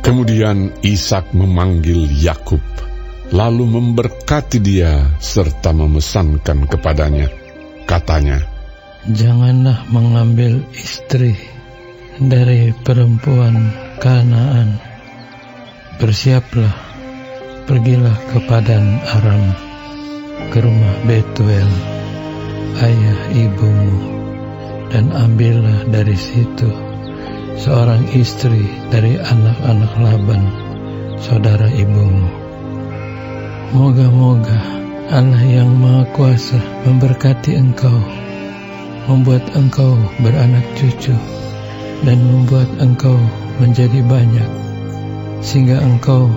Kemudian Ishak memanggil Yakub, lalu memberkati dia serta memesankan kepadanya. Katanya, Janganlah mengambil istri dari perempuan Kanaan. Bersiaplah, pergilah ke Padan Aram, ke rumah Betuel, ayah ibumu, dan ambillah dari situ seorang istri dari anak-anak Laban, saudara ibumu. Moga-moga Allah yang Maha Kuasa memberkati engkau, membuat engkau beranak cucu, dan membuat engkau menjadi banyak, sehingga engkau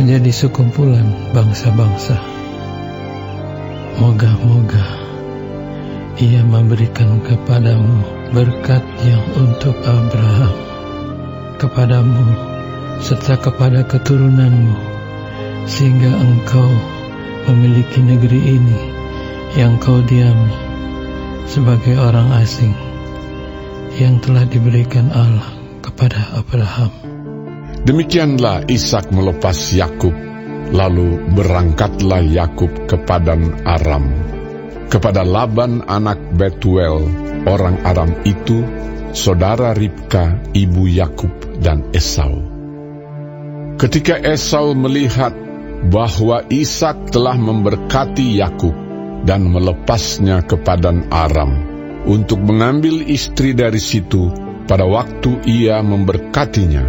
menjadi sekumpulan bangsa-bangsa. Moga-moga ia memberikan kepadamu berkat yang untuk Abraham, kepadamu, serta kepada keturunanmu, sehingga engkau memiliki negeri ini yang kau diami sebagai orang asing yang telah diberikan Allah kepada Abraham. Demikianlah Ishak melepas Yakub, lalu berangkatlah Yakub ke Padan Aram, kepada Laban anak Betuel, orang Aram itu, saudara Ribka, ibu Yakub dan Esau. Ketika Esau melihat bahwa Ishak telah memberkati Yakub dan melepasnya ke Padan Aram untuk mengambil istri dari situ, pada waktu ia memberkatinya,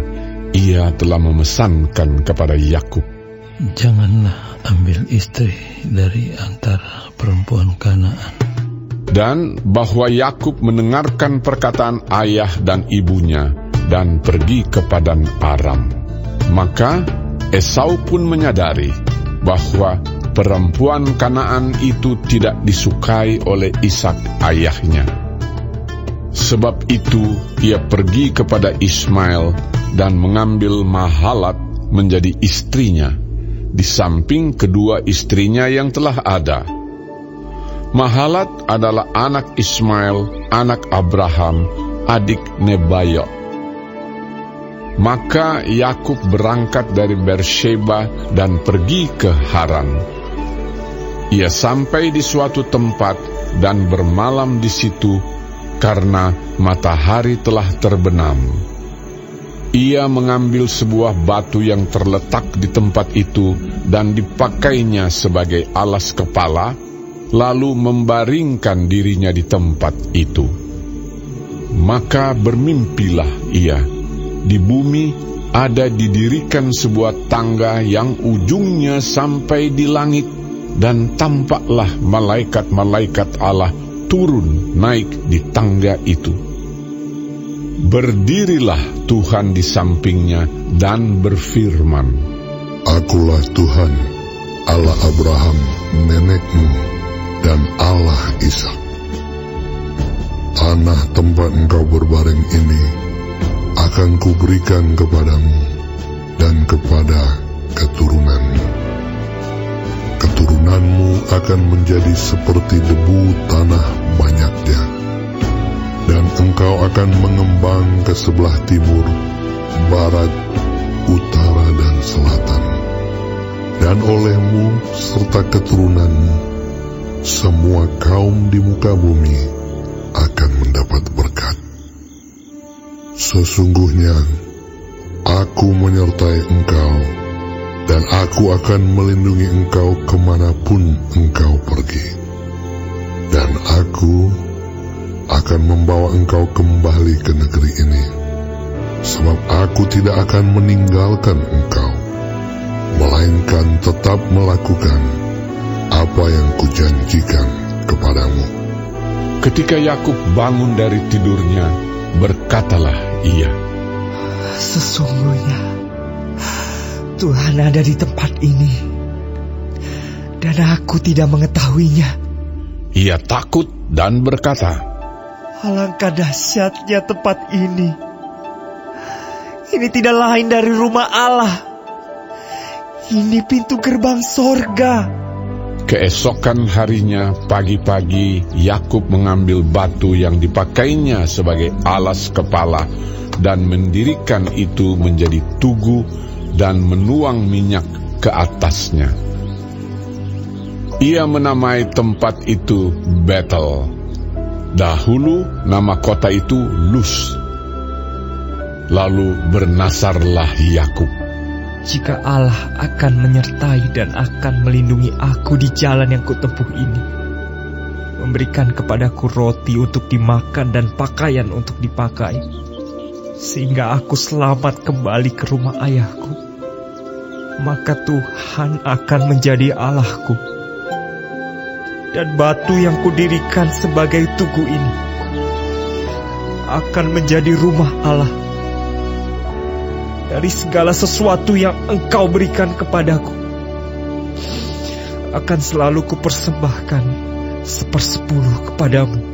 ia telah memesankan kepada Yakub, Janganlah ambil istri dari antara perempuan Kanaan. dan bahwa Yakub mendengarkan perkataan ayah dan ibunya dan pergi ke Padan Aram. Maka Esau pun menyadari bahwa perempuan Kanaan itu tidak disukai oleh Ishak ayahnya. Sebab itu ia pergi kepada Ismail dan mengambil Mahalat menjadi istrinya, di samping kedua istrinya yang telah ada. Mahalat adalah anak Ismail, anak Abraham, adik Nebayot. Maka Yakub berangkat dari Bersheba dan pergi ke Haran. Ia sampai di suatu tempat dan bermalam di situ karena matahari telah terbenam. Ia mengambil sebuah batu yang terletak di tempat itu dan dipakainya sebagai alas kepala, lalu membaringkan dirinya di tempat itu. Maka bermimpilah ia. Di bumi ada didirikan sebuah tangga yang ujungnya sampai di langit, dan tampaklah malaikat-malaikat Allah turun naik di tangga itu. Berdirilah Tuhan di sampingnya dan berfirman, Akulah Tuhan, Allah Abraham, nenekmu, dan Allah Ishak. Tanah tempat engkau berbaring ini akan kuberikan kepadamu dan kepada keturunanmu. Keturunanmu akan menjadi seperti debu tanah akan mengembang ke sebelah timur, barat, utara, dan selatan. Dan olehmu serta keturunanmu, semua kaum di muka bumi akan mendapat berkat. Sesungguhnya aku menyertai engkau, dan aku akan melindungi engkau ke mana pun engkau pergi. Dan aku akan membawa engkau kembali ke negeri ini, sebab aku tidak akan meninggalkan engkau, melainkan tetap melakukan apa yang kujanjikan kepadamu. Ketika Yakub bangun dari tidurnya, berkatalah ia, Sesungguhnya Tuhan ada di tempat ini dan aku tidak mengetahuinya. ia takut dan berkata, Alangkah dahsyatnya tempat ini. Ini tidak lain dari rumah Allah. Ini pintu gerbang sorga. Keesokan harinya pagi-pagi Yakub mengambil batu yang dipakainya sebagai alas kepala dan mendirikan itu menjadi tugu dan menuang minyak ke atasnya. Ia menamai tempat itu Betel. Dahulu nama kota itu Luz. Lalu bernasarlah Yakub. Jika Allah akan menyertai dan akan melindungi aku di jalan yang kutempuh ini, memberikan kepadaku roti untuk dimakan dan pakaian untuk dipakai, sehingga aku selamat kembali ke rumah ayahku, maka Tuhan akan menjadi Allahku. Dan batu yang kudirikan sebagai tugu ini akan menjadi rumah Allah dari segala sesuatu yang engkau berikan kepadaku. Akan selalu kupersembahkan sepersepuluh kepadamu